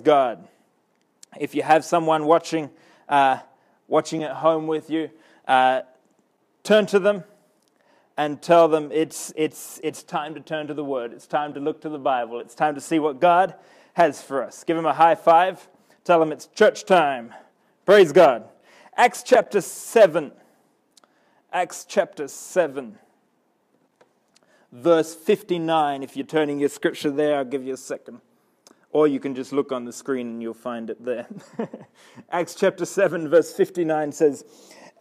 God. If you have someone watching, uh, watching at home with you, uh, turn to them and tell them it's, it's, it's time to turn to the Word. It's time to look to the Bible. It's time to see what God has for us. Give them a high five. Tell them it's church time. Praise God. Acts chapter 7. Acts chapter 7. Verse 59. If you're turning your scripture there, I'll give you a second. Or you can just look on the screen and you'll find it there. Acts chapter 7, verse 59 says,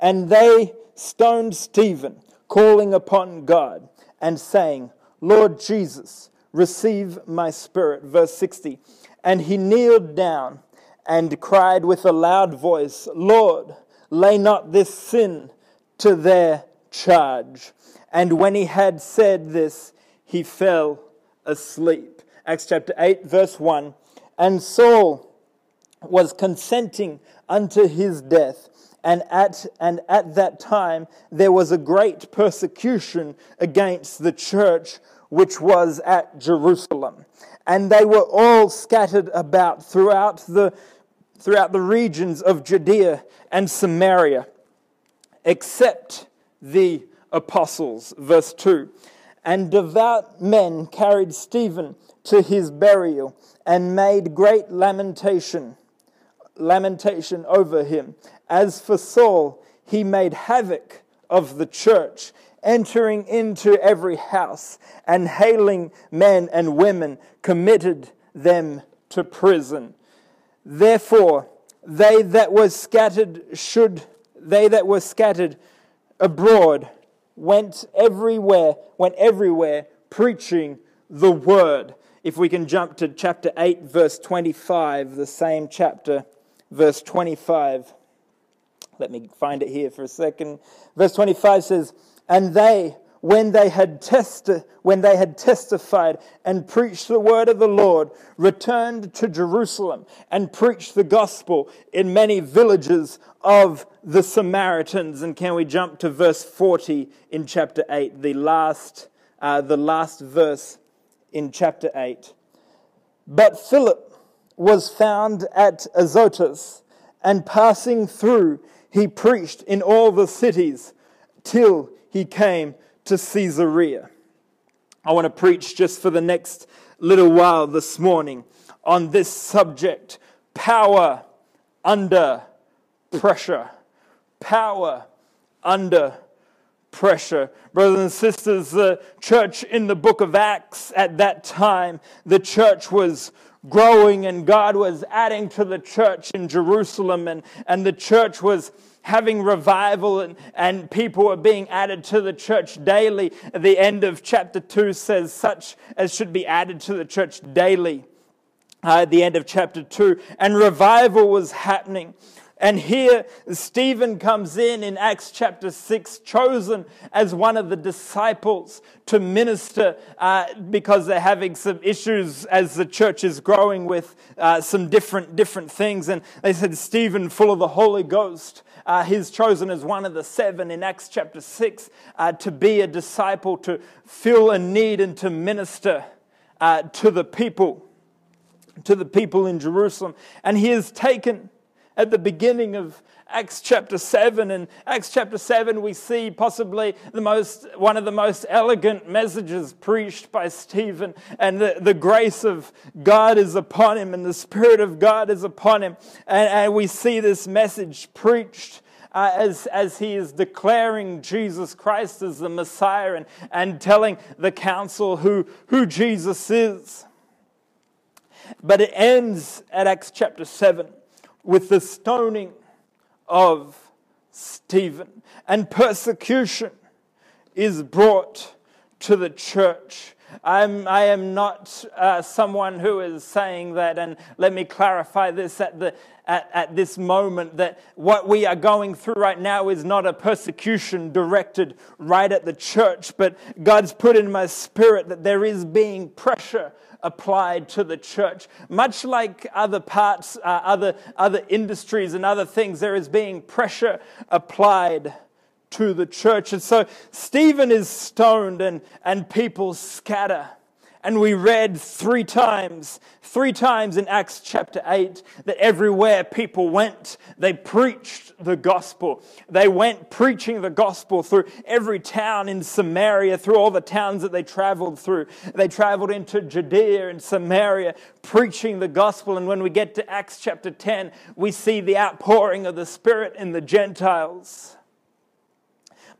And they stoned Stephen, calling upon God and saying, Lord Jesus, receive my spirit. Verse 60. And he kneeled down and cried with a loud voice, Lord, lay not this sin to their charge. And when he had said this, he fell asleep. Acts chapter 8, verse 1. And Saul was consenting unto his death. And at, and at that time, there was a great persecution against the church which was at Jerusalem. And they were all scattered about throughout the, throughout the regions of Judea and Samaria, except the apostles. Verse 2 And devout men carried Stephen to his burial and made great lamentation lamentation over him. As for Saul he made havoc of the church entering into every house and hailing men and women committed them to prison. Therefore they that were scattered should they that were scattered abroad went everywhere went everywhere preaching the word if we can jump to chapter 8, verse 25, the same chapter, verse 25. Let me find it here for a second. Verse 25 says, And they, when they had testi- when they had testified and preached the word of the Lord, returned to Jerusalem and preached the gospel in many villages of the Samaritans. And can we jump to verse 40 in chapter 8, the last, uh, the last verse in chapter 8. But Philip was found at Azotus, and passing through, he preached in all the cities till he came to Caesarea. I want to preach just for the next little while this morning on this subject power under pressure. Power under pressure. Brothers and sisters, the church in the book of Acts at that time, the church was growing and God was adding to the church in Jerusalem and, and the church was having revival and, and people are being added to the church daily. At the end of chapter 2 says, such as should be added to the church daily. Uh, at the end of chapter 2, and revival was happening. And here Stephen comes in in Acts chapter 6, chosen as one of the disciples to minister uh, because they're having some issues as the church is growing with uh, some different, different things. And they said, Stephen, full of the Holy Ghost. Uh, he's chosen as one of the seven in Acts chapter 6 uh, to be a disciple, to fill a need and to minister uh, to the people, to the people in Jerusalem. And he is taken at the beginning of Acts chapter 7. In Acts chapter 7, we see possibly the most, one of the most elegant messages preached by Stephen, and the, the grace of God is upon him, and the Spirit of God is upon him. And, and we see this message preached. Uh, as, as he is declaring Jesus Christ as the Messiah and, and telling the council who, who Jesus is. But it ends at Acts chapter 7 with the stoning of Stephen. And persecution is brought to the church. I'm, I am not uh, someone who is saying that, and let me clarify this at, the, at, at this moment that what we are going through right now is not a persecution directed right at the church, but God's put in my spirit that there is being pressure applied to the church. Much like other parts, uh, other, other industries, and other things, there is being pressure applied to the church. And so Stephen is stoned and, and people scatter. And we read three times, three times in Acts chapter 8, that everywhere people went, they preached the gospel. They went preaching the gospel through every town in Samaria, through all the towns that they traveled through. They traveled into Judea and Samaria, preaching the gospel. And when we get to Acts chapter 10, we see the outpouring of the Spirit in the Gentiles.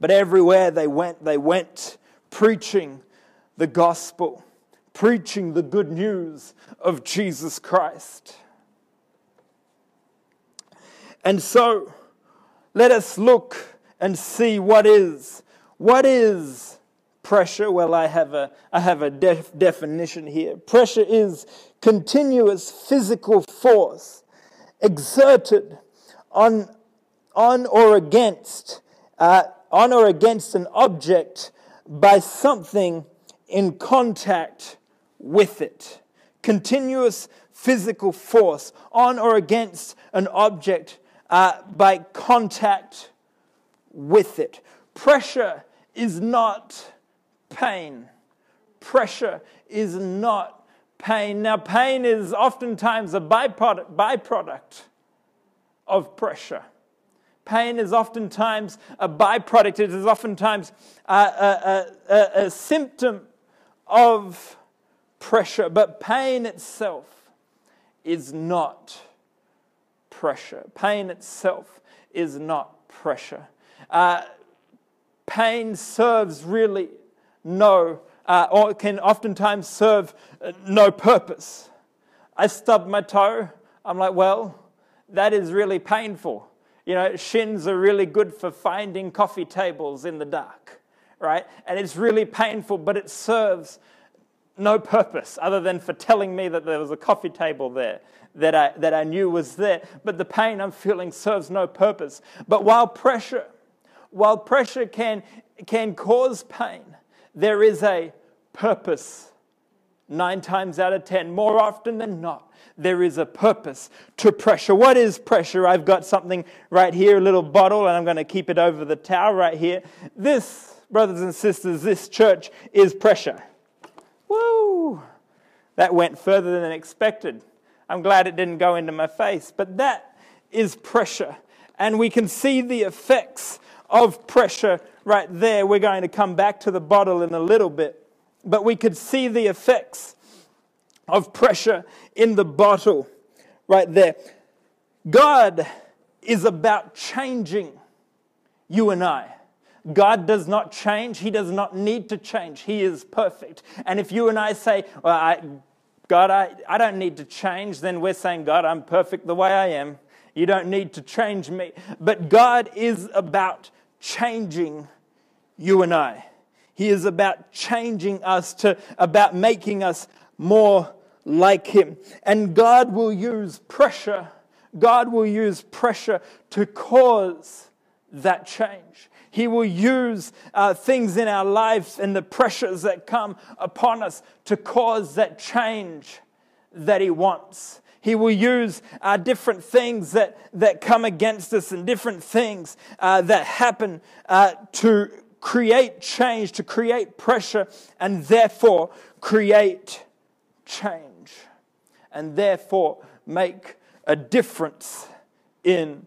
But everywhere they went, they went preaching the gospel preaching the good news of Jesus Christ. And so, let us look and see what is. What is pressure? Well, I have a, I have a def- definition here. Pressure is continuous physical force exerted on, on or against, uh, on or against an object by something in contact with it. Continuous physical force on or against an object uh, by contact with it. Pressure is not pain. Pressure is not pain. Now, pain is oftentimes a byproduct, byproduct of pressure. Pain is oftentimes a byproduct, it is oftentimes a, a, a, a symptom of pressure, but pain itself is not pressure. Pain itself is not pressure. Uh, pain serves really no, uh, or can oftentimes serve uh, no purpose. I stub my toe. I'm like, well, that is really painful. You know, shins are really good for finding coffee tables in the dark, right? And it's really painful, but it serves no purpose other than for telling me that there was a coffee table there that I, that I knew was there. But the pain I'm feeling serves no purpose. But while pressure, while pressure can, can cause pain, there is a purpose. Nine times out of ten, more often than not, there is a purpose to pressure. What is pressure? I've got something right here, a little bottle, and I'm going to keep it over the towel right here. This, brothers and sisters, this church is pressure. Woo! That went further than expected. I'm glad it didn't go into my face, but that is pressure. And we can see the effects of pressure right there. We're going to come back to the bottle in a little bit, but we could see the effects of pressure in the bottle right there. God is about changing you and I. God does not change. He does not need to change. He is perfect. And if you and I say, well, I, God, I, I don't need to change, then we're saying, God, I'm perfect the way I am. You don't need to change me. But God is about changing you and I. He is about changing us to, about making us more like Him. And God will use pressure. God will use pressure to cause that change. He will use uh, things in our lives and the pressures that come upon us to cause that change that He wants. He will use uh, different things that, that come against us and different things uh, that happen uh, to create change, to create pressure, and therefore create change. And therefore make a difference in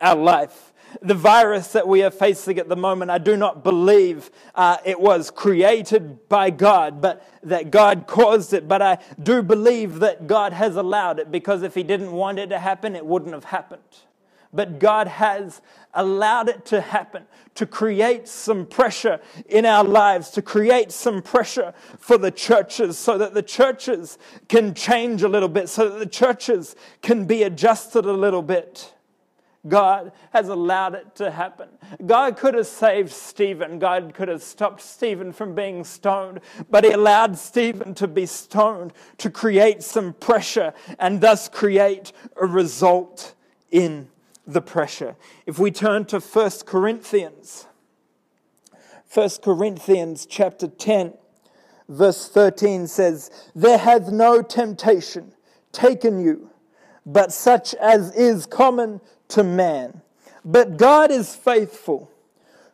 our life the virus that we are facing at the moment, I do not believe uh, it was created by God, but that God caused it. But I do believe that God has allowed it because if He didn't want it to happen, it wouldn't have happened. But God has allowed it to happen to create some pressure in our lives, to create some pressure for the churches so that the churches can change a little bit, so that the churches can be adjusted a little bit. God has allowed it to happen. God could have saved Stephen. God could have stopped Stephen from being stoned, but he allowed Stephen to be stoned to create some pressure and thus create a result in the pressure. If we turn to 1 Corinthians, 1 Corinthians chapter 10, verse 13 says, There hath no temptation taken you, but such as is common to man. But God is faithful,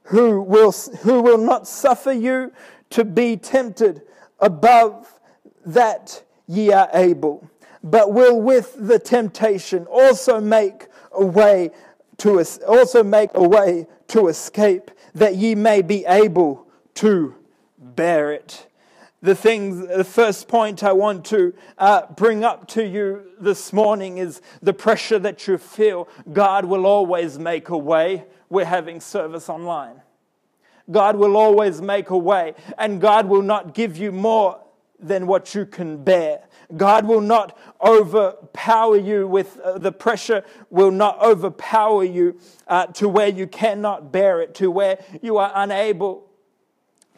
who will, who will not suffer you to be tempted above that ye are able, but will with the temptation also make a way to also make a way to escape, that ye may be able to bear it. The things, the first point I want to uh, bring up to you this morning is the pressure that you feel. God will always make a way. We're having service online. God will always make a way, and God will not give you more than what you can bear. God will not overpower you with uh, the pressure, will not overpower you uh, to where you cannot bear it, to where you are unable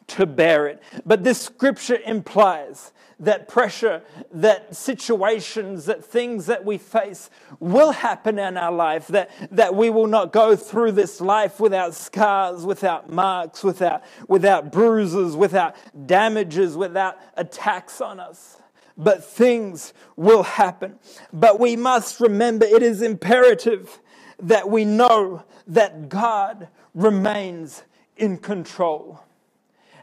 to bear it. But this scripture implies that pressure, that situations, that things that we face will happen in our life, that, that we will not go through this life without scars, without marks, without, without bruises, without damages, without attacks on us. But things will happen. But we must remember it is imperative that we know that God remains in control.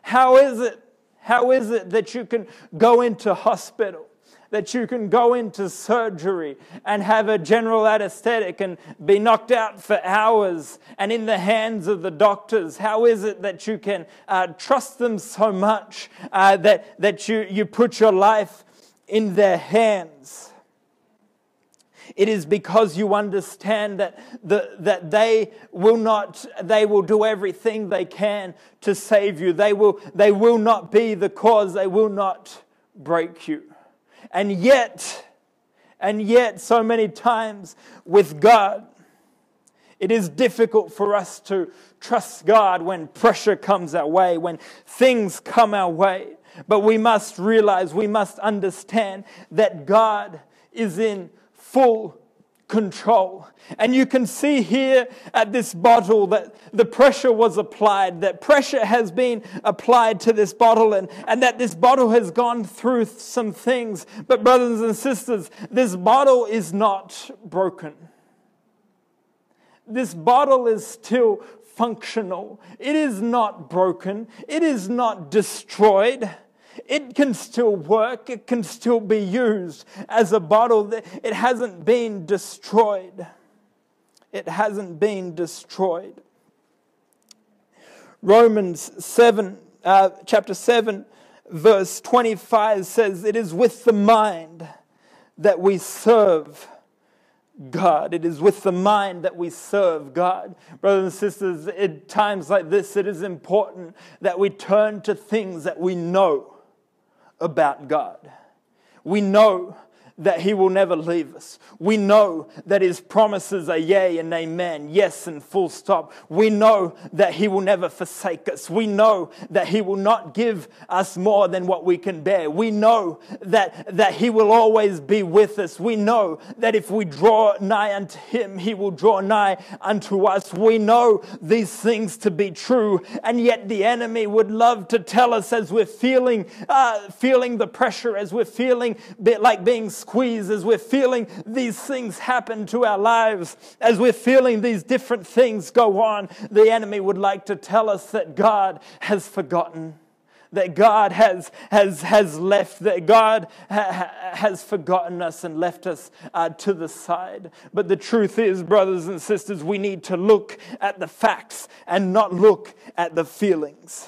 How is it how is it that you can go into hospital? That you can go into surgery and have a general anesthetic and be knocked out for hours and in the hands of the doctors? How is it that you can uh, trust them so much uh, that, that you, you put your life in their hands? It is because you understand that, the, that they will not, they will do everything they can to save you. They will, they will not be the cause. They will not break you. And yet, and yet, so many times with God, it is difficult for us to trust God when pressure comes our way, when things come our way. But we must realize, we must understand that God is in full control. And you can see here at this bottle that the pressure was applied, that pressure has been applied to this bottle, and, and that this bottle has gone through some things. But, brothers and sisters, this bottle is not broken. This bottle is still functional. It is not broken. It is not destroyed it can still work, it can still be used as a bottle. It hasn't been destroyed. It hasn't been destroyed. Romans 7, uh, chapter 7, verse 25 says, It is with the mind that we serve God. It is with the mind that we serve God. Brothers and sisters, at times like this, it is important that we turn to things that we know about God. We know that He will never leave us. We know that His promises are yea and amen, yes and full stop. We know that He will never forsake us. We know that He will not give us more than what we can bear. We know that, that He will always be with us. We know that if we draw nigh unto Him, He will draw nigh unto us. We know these things to be true, and yet the enemy would love to tell us as we're feeling, uh, feeling the pressure, as we're feeling like being squeeze, as we're feeling these things happen to our lives, as we're feeling these different things go on, the enemy would like to tell us that God has forgotten that God has, has, has left, that God ha, has forgotten us and left us uh, to the side. But the truth is, brothers and sisters, we need to look at the facts and not look at the feelings.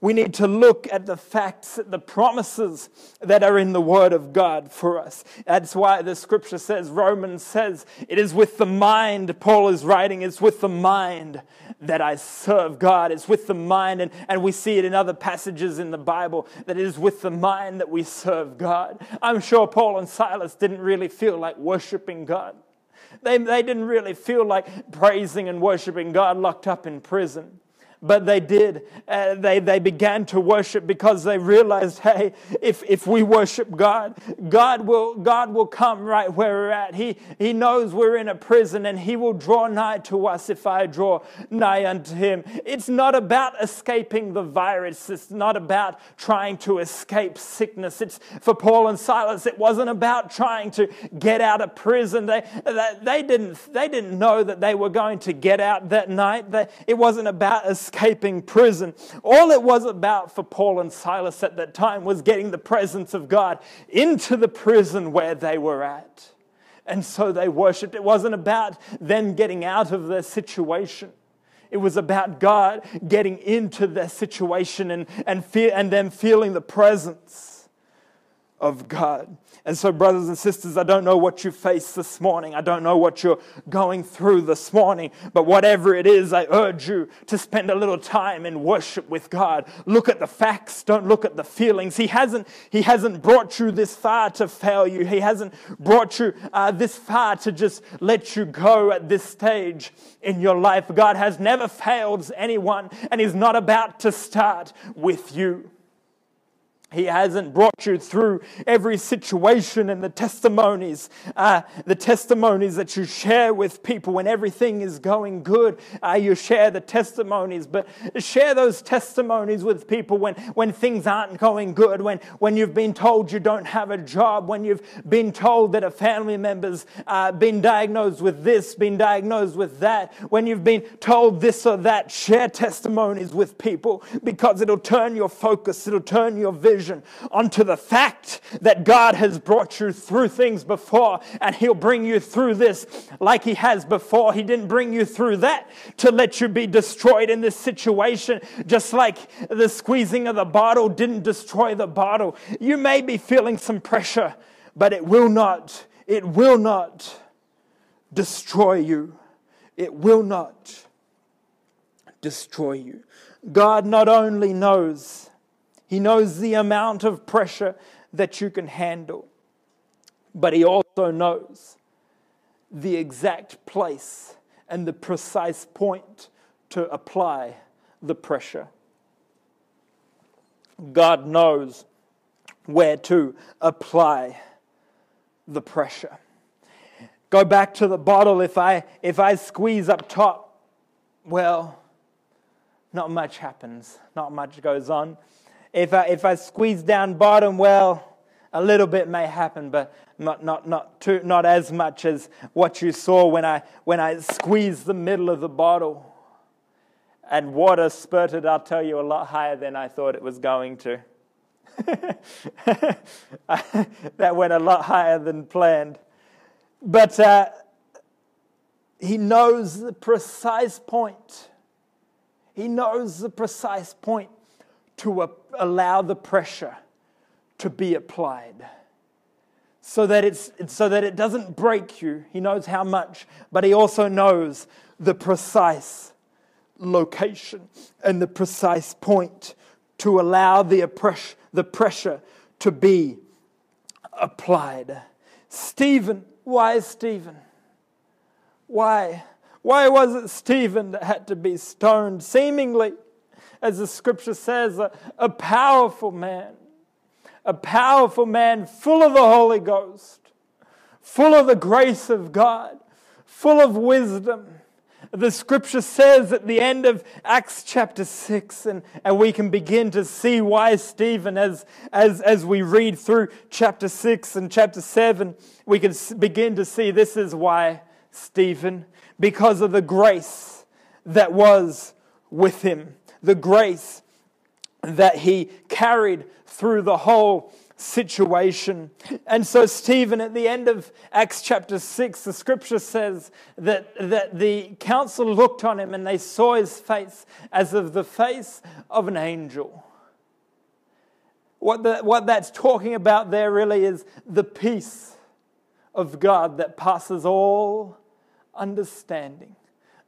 We need to look at the facts, the promises that are in the Word of God for us. That's why the scripture says, Romans says, it is with the mind, Paul is writing, it's with the mind that I serve God. It's with the mind, and, and we see it in other passages in the Bible, that it is with the mind that we serve God. I'm sure Paul and Silas didn't really feel like worshiping God. They, they didn't really feel like praising and worshiping God locked up in prison but they did. Uh, they, they began to worship because they realized, hey, if, if we worship God, God will, God will come right where we're at. He, he knows we're in a prison and He will draw nigh to us if I draw nigh unto Him. It's not about escaping the virus. It's not about trying to escape sickness. It's for Paul and Silas, it wasn't about trying to get out of prison. They, they, they, didn't, they didn't know that they were going to get out that night. They, it wasn't about escaping escaping prison. All it was about for Paul and Silas at that time was getting the presence of God into the prison where they were at. And so they worshiped. It wasn't about them getting out of their situation. It was about God getting into their situation and, and, and them feeling the presence of God. And so, brothers and sisters, I don't know what you face this morning. I don't know what you're going through this morning. But whatever it is, I urge you to spend a little time in worship with God. Look at the facts, don't look at the feelings. He hasn't, he hasn't brought you this far to fail you, He hasn't brought you uh, this far to just let you go at this stage in your life. God has never failed anyone, and He's not about to start with you. He hasn't brought you through every situation and the testimonies, uh, the testimonies that you share with people when everything is going good. Uh, you share the testimonies, but share those testimonies with people when, when things aren't going good, when, when you've been told you don't have a job, when you've been told that a family member's uh, been diagnosed with this, been diagnosed with that, when you've been told this or that. Share testimonies with people because it'll turn your focus, it'll turn your vision vision onto the fact that God has brought you through things before and He'll bring you through this like He has before. He didn't bring you through that to let you be destroyed in this situation, just like the squeezing of the bottle didn't destroy the bottle. You may be feeling some pressure, but it will not, it will not destroy you. It will not destroy you. God not only knows he knows the amount of pressure that you can handle, but He also knows the exact place and the precise point to apply the pressure. God knows where to apply the pressure. Go back to the bottle. If I, if I squeeze up top, well, not much happens, not much goes on. If I, if I squeeze down bottom, well, a little bit may happen, but not, not, not, too, not as much as what you saw when I, when I squeezed the middle of the bottle. And water spurted, I'll tell you, a lot higher than I thought it was going to. that went a lot higher than planned. But uh, he knows the precise point. He knows the precise point to allow the pressure to be applied so that, it's, so that it doesn't break you. He knows how much, but he also knows the precise location and the precise point to allow the, oppress- the pressure to be applied. Stephen, why Stephen? Why? Why was it Stephen that had to be stoned? Seemingly, as the scripture says, a, a powerful man, a powerful man full of the Holy Ghost, full of the grace of God, full of wisdom. The scripture says at the end of Acts chapter 6, and, and we can begin to see why Stephen, as, as, as we read through chapter 6 and chapter 7, we can begin to see this is why Stephen, because of the grace that was with him the grace that he carried through the whole situation. And so, Stephen, at the end of Acts chapter 6, the scripture says that, that the council looked on him and they saw his face as of the face of an angel. What, the, what that's talking about there really is the peace of God that passes all understanding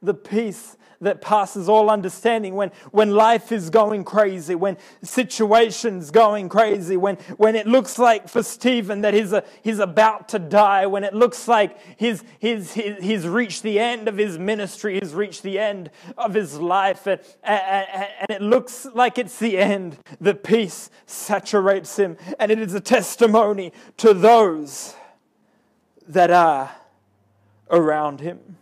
the peace that passes all understanding when, when life is going crazy, when situations going crazy, when, when it looks like for Stephen that he's, a, he's about to die, when it looks like he's, he's, he's reached the end of his ministry, he's reached the end of his life, and, and, and it looks like it's the end, the peace saturates him, and it is a testimony to those that are around him.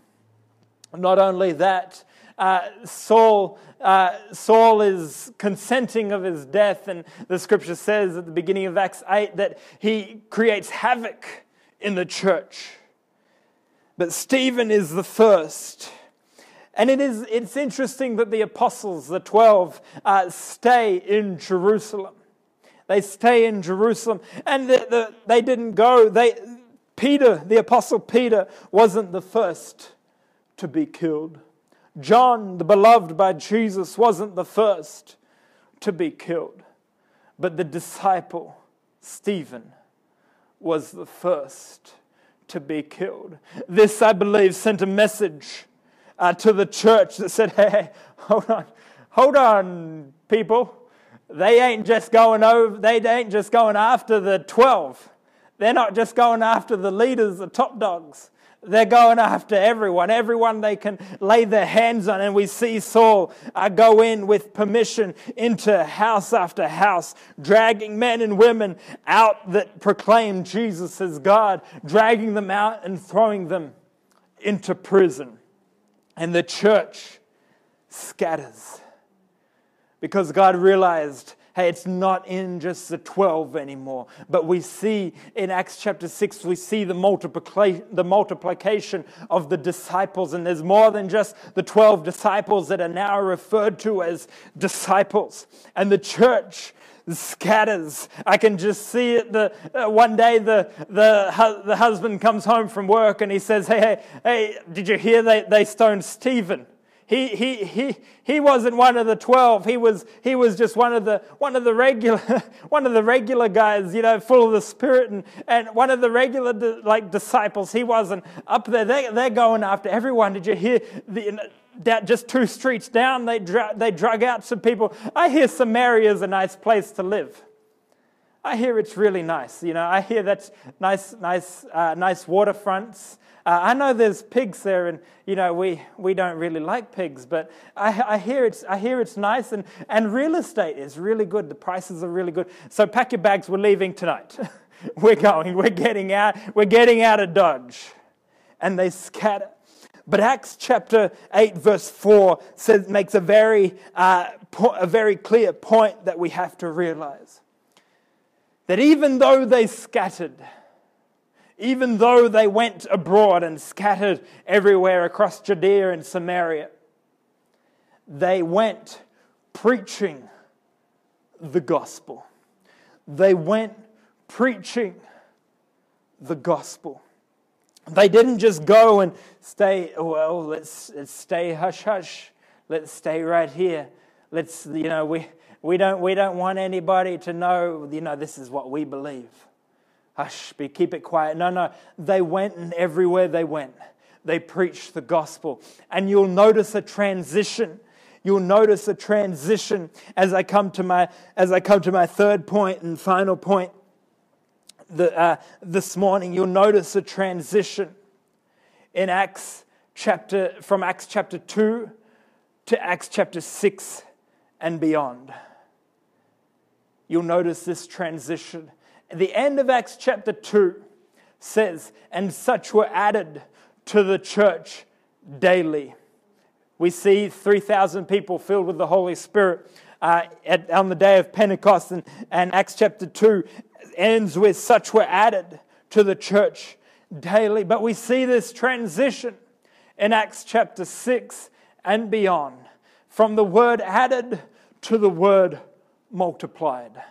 Not only that, uh, Saul, uh, Saul is consenting of his death, and the scripture says at the beginning of Acts 8 that he creates havoc in the church. But Stephen is the first. And it is, it's interesting that the apostles, the 12, uh, stay in Jerusalem. They stay in Jerusalem. And the, the, they didn't go. They, Peter, the apostle Peter, wasn't the first to be killed. John, the beloved by Jesus, wasn't the first to be killed. But the disciple, Stephen, was the first to be killed. This, I believe, sent a message uh, to the church that said, hey, hold on, hold on, people. They ain't just going over, they ain't just going after the 12. They're not just going after the leaders, the top dogs. They're going after everyone, everyone they can lay their hands on. And we see Saul uh, go in with permission into house after house, dragging men and women out that proclaim Jesus as God, dragging them out and throwing them into prison. And the church scatters because God realized hey, it's not in just the 12 anymore. But we see in Acts chapter 6, we see the, multiplication, the multiplication of the disciples. And there's more than just the 12 disciples that are now referred to as disciples. And the church scatters. I can just see it. The, uh, one day the, the, the husband comes home from work and he says, Hey, hey, hey, did you hear they, they stoned Stephen? He, he, he, he wasn't one of the 12. He was, he was just one of the, one of the regular, one of the regular guys, you know, full of the spirit and, and one of the regular like disciples. He wasn't up there. They, they're going after everyone. Did you hear the, that just two streets down, they, dr- they drug out some people. I hear Samaria is a nice place to live. I hear it's really nice. You know, I hear that's nice, nice, uh, nice waterfronts. Uh, I know there's pigs there, and you know we, we don't really like pigs, but I, I, hear it's I hear it's nice, and, and real estate is really good. The prices are really good. So pack your bags. We're leaving tonight. we're going. We're getting out. We're getting out of Dodge, and they scatter. But Acts chapter 8, verse 4 says, makes a very, uh, po- a very clear point that we have to realize. That even though they scattered, even though they went abroad and scattered everywhere across Judea and Samaria, they went preaching the gospel. They went preaching the gospel. They didn't just go and stay, well, let's, let's stay hush hush. Let's stay right here. Let's, you know, we, we, don't, we don't want anybody to know, you know, this is what we believe hush, be, keep it quiet. No, no. They went and everywhere they went, they preached the gospel. And you'll notice a transition. You'll notice a transition as I come to my, as I come to my third point and final point the, uh, this morning. You'll notice a transition in Acts chapter, from Acts chapter 2 to Acts chapter 6 and beyond. You'll notice this transition the end of Acts chapter 2 says, And such were added to the church daily. We see 3,000 people filled with the Holy Spirit uh, at, on the day of Pentecost, and, and Acts chapter 2 ends with, Such were added to the church daily. But we see this transition in Acts chapter 6 and beyond from the word added to the word multiplied.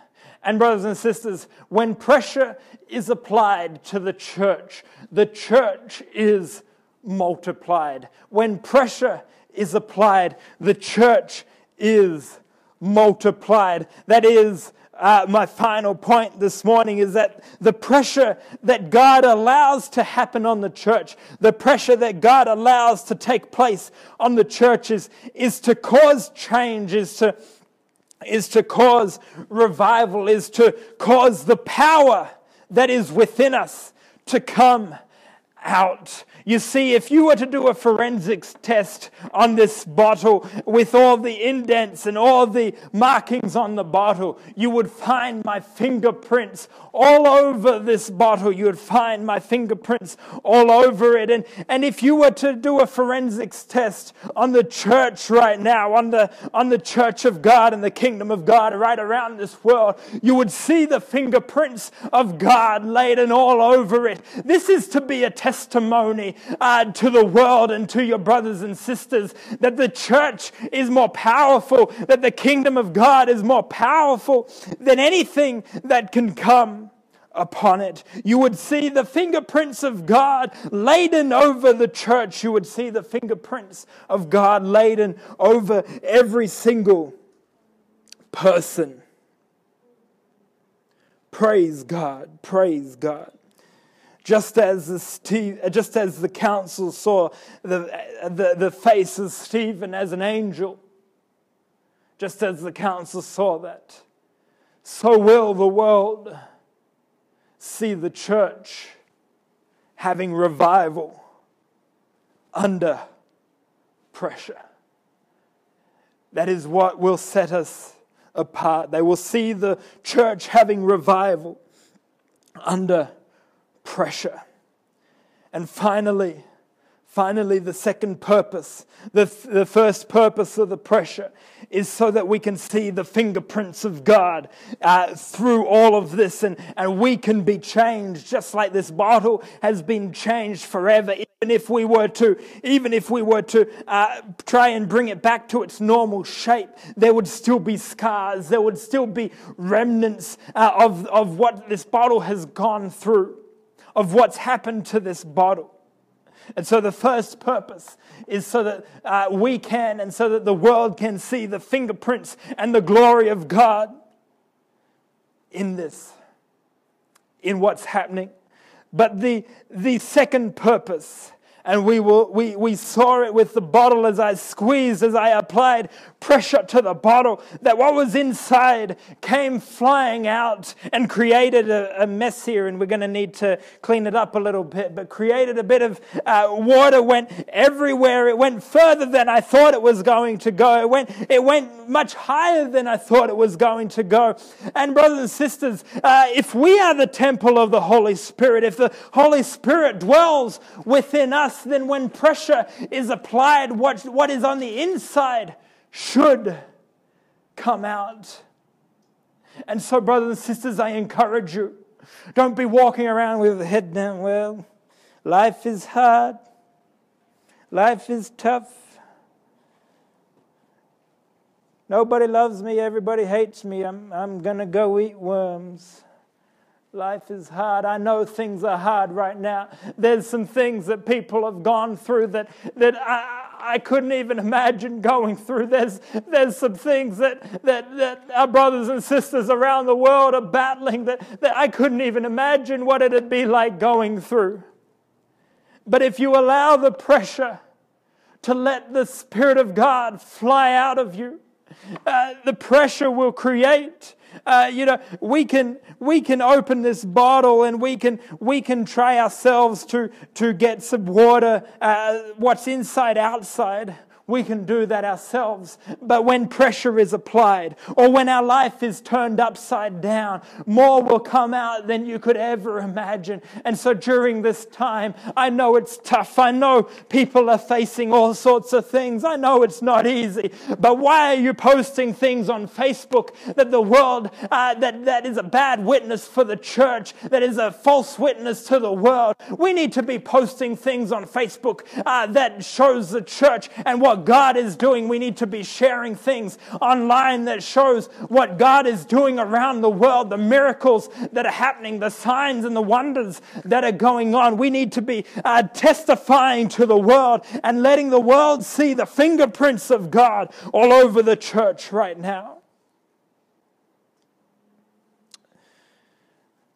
And, brothers and sisters, when pressure is applied to the church, the church is multiplied. When pressure is applied, the church is multiplied. That is, uh, my final point this morning is that the pressure that God allows to happen on the church, the pressure that God allows to take place on the churches, is to cause change, is to is to cause revival, is to cause the power that is within us to come out. You see, if you were to do a forensics test on this bottle with all the indents and all the markings on the bottle, you would find my fingerprints all over this bottle. You would find my fingerprints all over it. And, and if you were to do a forensics test on the church right now, on the, on the church of God and the kingdom of God right around this world, you would see the fingerprints of God laid and all over it. This is to be a testimony testimony uh, to the world and to your brothers and sisters that the church is more powerful, that the kingdom of God is more powerful than anything that can come upon it. You would see the fingerprints of God laden over the church. You would see the fingerprints of God laden over every single person. Praise God. Praise God. Just as the, Steve, uh, just as the council saw the, uh, the, the face of Stephen as an angel, just as the council saw that, so will the world see the church having revival under pressure. That is what will set us apart. They will see the church having revival under pressure. And finally, Finally, the second purpose, the, the first purpose of the pressure is so that we can see the fingerprints of God uh, through all of this and, and we can be changed just like this bottle has been changed forever. Even if we were to, even if we were to uh, try and bring it back to its normal shape, there would still be scars. There would still be remnants uh, of, of what this bottle has gone through, of what's happened to this bottle. And so the first purpose is so that uh, we can and so that the world can see the fingerprints and the glory of God in this, in what's happening. But the, the second purpose and we, will, we, we saw it with the bottle as I squeezed, as I applied pressure to the bottle, that what was inside came flying out and created a, a mess here. And we're going to need to clean it up a little bit, but created a bit of uh, water, went everywhere. It went further than I thought it was going to go. It went, it went much higher than I thought it was going to go. And, brothers and sisters, uh, if we are the temple of the Holy Spirit, if the Holy Spirit dwells within us, then when pressure is applied, what, what is on the inside should come out. And so, brothers and sisters, I encourage you don't be walking around with head down. Well, life is hard, life is tough. Nobody loves me, everybody hates me. I'm, I'm going to go eat worms. Life is hard. I know things are hard right now. There's some things that people have gone through that, that I, I couldn't even imagine going through. There's, there's some things that, that, that our brothers and sisters around the world are battling that, that I couldn't even imagine what it'd be like going through. But if you allow the pressure to let the Spirit of God fly out of you, uh, the pressure will create uh, you know, we can, we can open this bottle and we can, we can try ourselves to, to get some water, uh, what's inside outside we can do that ourselves. But when pressure is applied or when our life is turned upside down, more will come out than you could ever imagine. And so during this time, I know it's tough. I know people are facing all sorts of things. I know it's not easy. But why are you posting things on Facebook that the world, uh, that, that is a bad witness for the church, that is a false witness to the world? We need to be posting things on Facebook uh, that shows the church and what what God is doing. We need to be sharing things online that shows what God is doing around the world, the miracles that are happening, the signs and the wonders that are going on. We need to be uh, testifying to the world and letting the world see the fingerprints of God all over the church right now.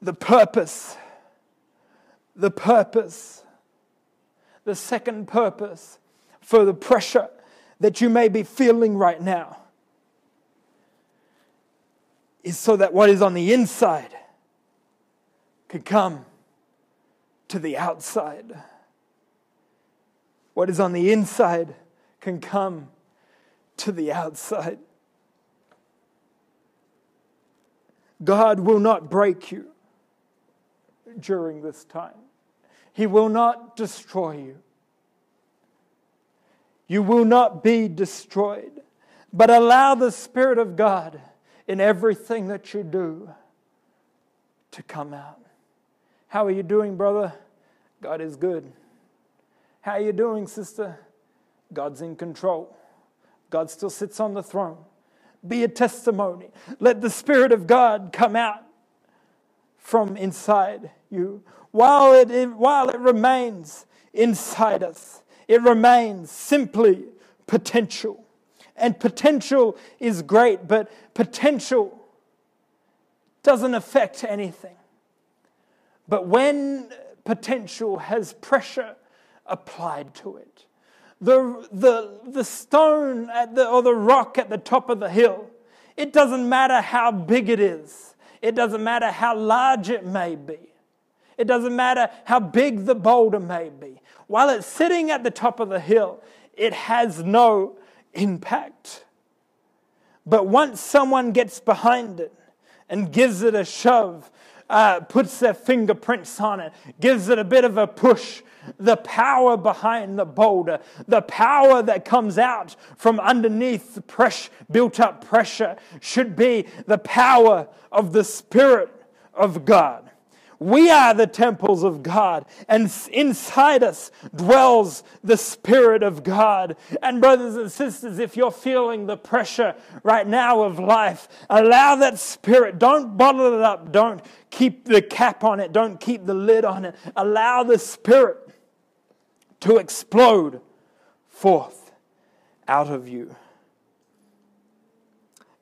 The purpose, the purpose, the second purpose for the pressure that you may be feeling right now is so that what is on the inside can come to the outside. What is on the inside can come to the outside. God will not break you during this time. He will not destroy you. You will not be destroyed, but allow the Spirit of God in everything that you do to come out. How are you doing, brother? God is good. How are you doing, sister? God's in control. God still sits on the throne. Be a testimony. Let the Spirit of God come out from inside you. While it, while it remains inside us, it remains simply potential. And potential is great, but potential doesn't affect anything. But when potential has pressure applied to it, the, the, the stone at the, or the rock at the top of the hill, it doesn't matter how big it is, it doesn't matter how large it may be, it doesn't matter how big the boulder may be. While it's sitting at the top of the hill, it has no impact. But once someone gets behind it and gives it a shove, uh, puts their fingerprints on it, gives it a bit of a push, the power behind the boulder, the power that comes out from underneath the built up pressure, should be the power of the Spirit of God. We are the temples of God, and inside us dwells the Spirit of God. And, brothers and sisters, if you're feeling the pressure right now of life, allow that Spirit. Don't bottle it up. Don't keep the cap on it. Don't keep the lid on it. Allow the Spirit to explode forth out of you.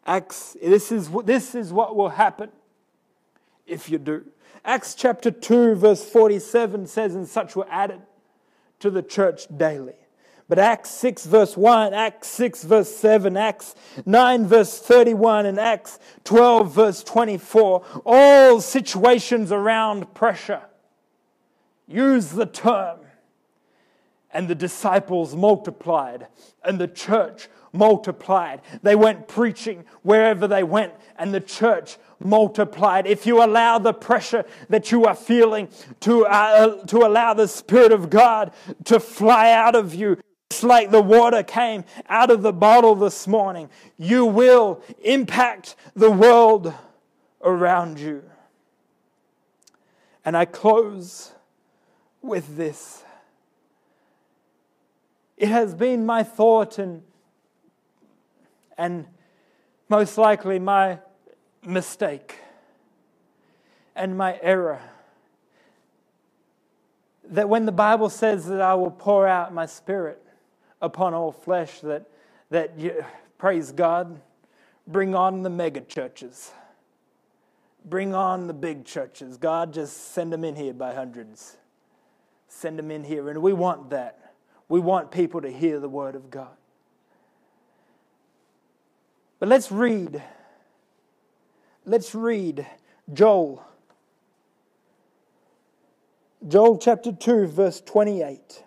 Acts, this is, this is what will happen if you do. Acts chapter 2, verse 47 says, And such were added to the church daily. But Acts 6, verse 1, Acts 6, verse 7, Acts 9, verse 31, and Acts 12, verse 24, all situations around pressure use the term. And the disciples multiplied, and the church multiplied. They went preaching wherever they went, and the church multiplied. If you allow the pressure that you are feeling to, uh, to allow the Spirit of God to fly out of you, just like the water came out of the bottle this morning, you will impact the world around you. And I close with this. It has been my thought and, and most likely my mistake and my error. That when the Bible says that I will pour out my spirit upon all flesh, that, that you, praise God, bring on the mega churches. Bring on the big churches. God, just send them in here by hundreds. Send them in here. And we want that. We want people to hear the word of God. But let's read Let's read Joel. Joel chapter 2, verse 28.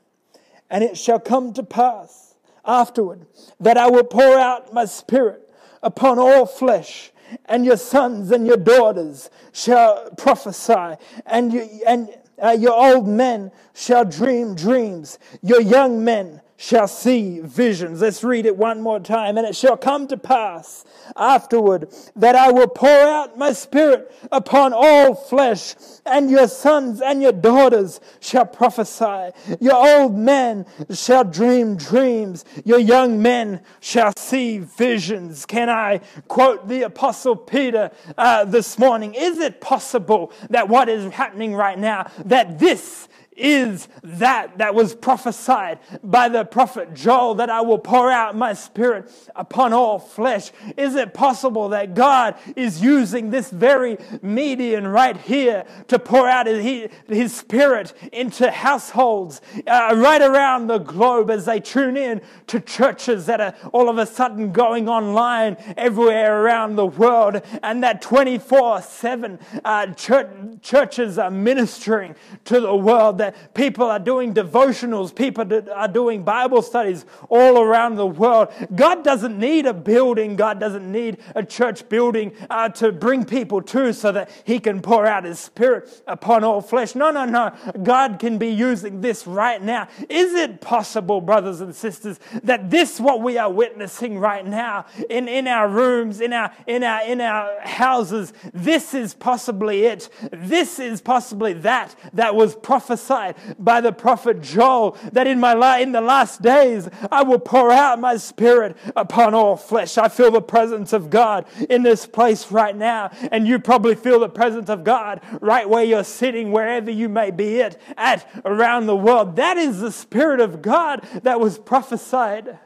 And it shall come to pass afterward that I will pour out my spirit upon all flesh, and your sons and your daughters shall prophesy, and, you, and uh, your old men shall dream dreams, your young men shall see visions. Let's read it one more time. And it shall come to pass afterward that I will pour out my spirit upon all flesh, and your sons and your daughters shall prophesy. Your old men shall dream dreams. Your young men shall see visions. Can I quote the Apostle Peter uh, this morning? Is it possible that what is happening right now, that this is that that was prophesied by the prophet Joel that I will pour out my spirit upon all flesh? Is it possible that God is using this very median right here to pour out his, his spirit into households uh, right around the globe as they tune in to churches that are all of a sudden going online everywhere around the world and that 24 7 uh, church, churches are ministering to the world? That people are doing devotionals, people are doing Bible studies all around the world. God doesn't need a building, God doesn't need a church building uh, to bring people to so that He can pour out His Spirit upon all flesh. No, no, no. God can be using this right now. Is it possible, brothers and sisters, that this, what we are witnessing right now in, in our rooms, in our, in, our, in our houses, this is possibly it? This is possibly that that was prophesied prophesied by the prophet Joel that in my la- in the last days I will pour out my spirit upon all flesh. I feel the presence of God in this place right now, and you probably feel the presence of God right where you're sitting, wherever you may be it at around the world. That is the spirit of God that was prophesied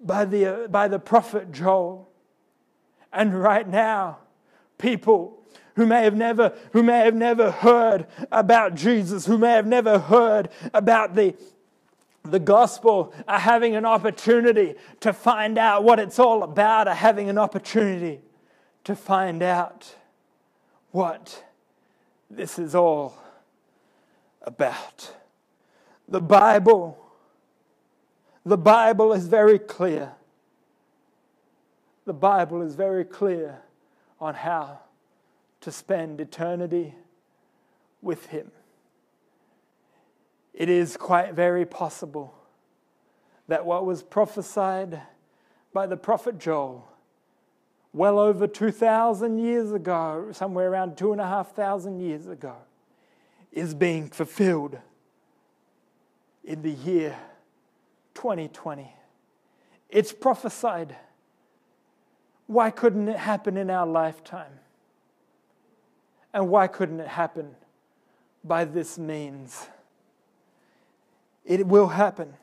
by the, by the prophet Joel. And right now, people who may have never who may have never heard about Jesus, who may have never heard about the the gospel are having an opportunity to find out what it's all about, are having an opportunity to find out what this is all about. The Bible the Bible is very clear. The Bible is very clear on how to spend eternity with Him. It is quite very possible that what was prophesied by the prophet Joel well over 2,000 years ago, somewhere around 2,500 years ago, is being fulfilled in the year 2020. It's prophesied. Why couldn't it happen in our lifetime? And why couldn't it happen by this means? It will happen.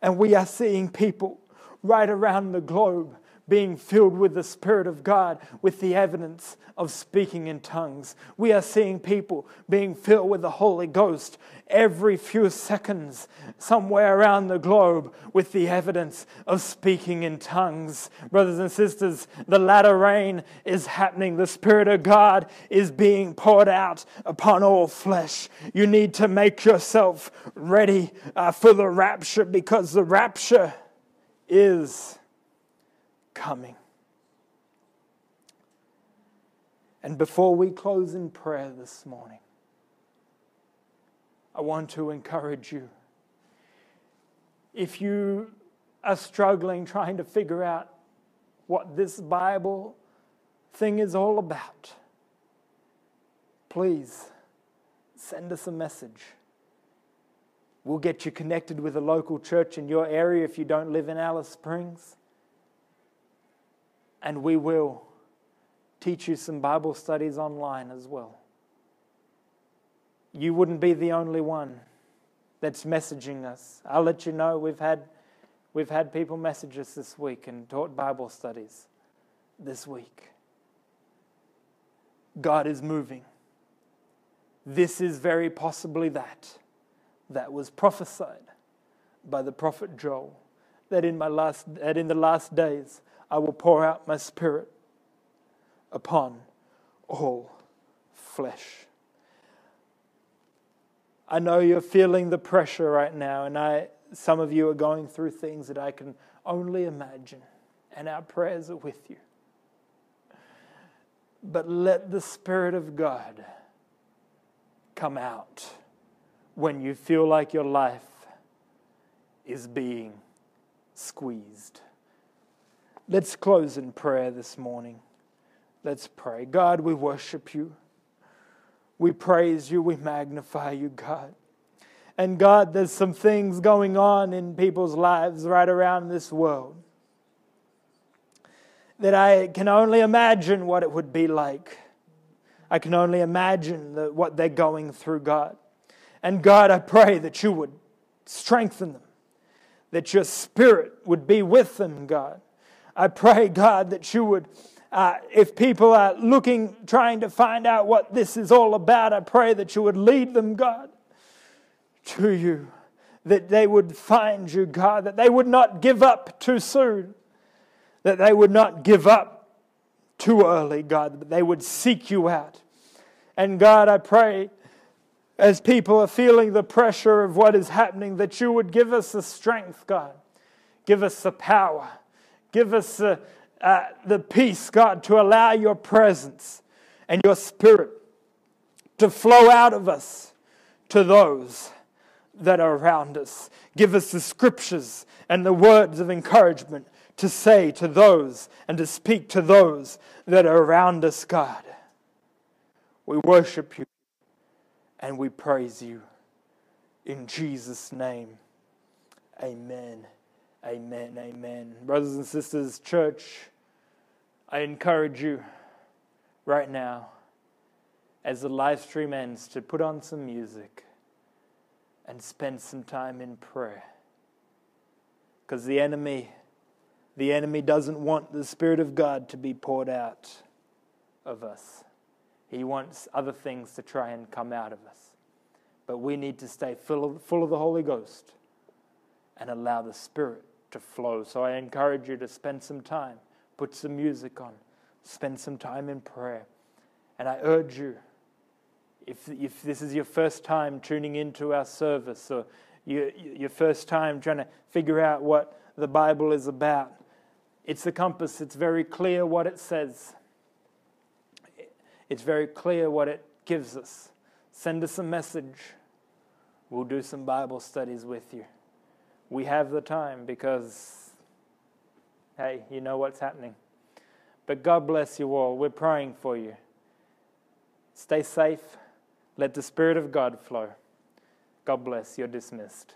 And we are seeing people right around the globe being filled with the Spirit of God with the evidence of speaking in tongues. We are seeing people being filled with the Holy Ghost every few seconds somewhere around the globe with the evidence of speaking in tongues. Brothers and sisters, the latter rain is happening. The Spirit of God is being poured out upon all flesh. You need to make yourself ready uh, for the rapture because the rapture is coming. And before we close in prayer this morning, I want to encourage you. If you are struggling trying to figure out what this Bible thing is all about, please send us a message. We'll get you connected with a local church in your area if you don't live in Alice Springs and we will teach you some Bible studies online as well. You wouldn't be the only one that's messaging us. I'll let you know we've had, we've had people message us this week and taught Bible studies this week. God is moving. This is very possibly that that was prophesied by the prophet Joel that in my last that in the last days I will pour out my spirit upon all flesh. I know you're feeling the pressure right now, and I, some of you are going through things that I can only imagine, and our prayers are with you. But let the Spirit of God come out when you feel like your life is being squeezed. Let's close in prayer this morning. Let's pray. God, we worship you. We praise you. We magnify you, God. And God, there's some things going on in people's lives right around this world that I can only imagine what it would be like. I can only imagine the, what they're going through, God. And God, I pray that you would strengthen them, that your spirit would be with them, God. I pray, God, that you would, uh, if people are looking, trying to find out what this is all about, I pray that you would lead them, God, to you. That they would find you, God, that they would not give up too soon, that they would not give up too early, God, but they would seek you out. And God, I pray as people are feeling the pressure of what is happening, that you would give us the strength, God. Give us the power Give us uh, uh, the peace, God, to allow your presence and your spirit to flow out of us to those that are around us. Give us the scriptures and the words of encouragement to say to those and to speak to those that are around us, God. We worship you and we praise you. In Jesus' name, amen. Amen. Amen. Brothers and sisters, church, I encourage you right now, as the live stream ends, to put on some music and spend some time in prayer. Because the enemy, the enemy doesn't want the Spirit of God to be poured out of us. He wants other things to try and come out of us. But we need to stay full of, full of the Holy Ghost and allow the Spirit to flow. So I encourage you to spend some time, put some music on, spend some time in prayer. And I urge you, if, if this is your first time tuning into our service or you, your first time trying to figure out what the Bible is about, it's the compass. It's very clear what it says. It's very clear what it gives us. Send us a message. We'll do some Bible studies with you. We have the time because, hey, you know what's happening. But God bless you all. We're praying for you. Stay safe. Let the Spirit of God flow. God bless. You're dismissed.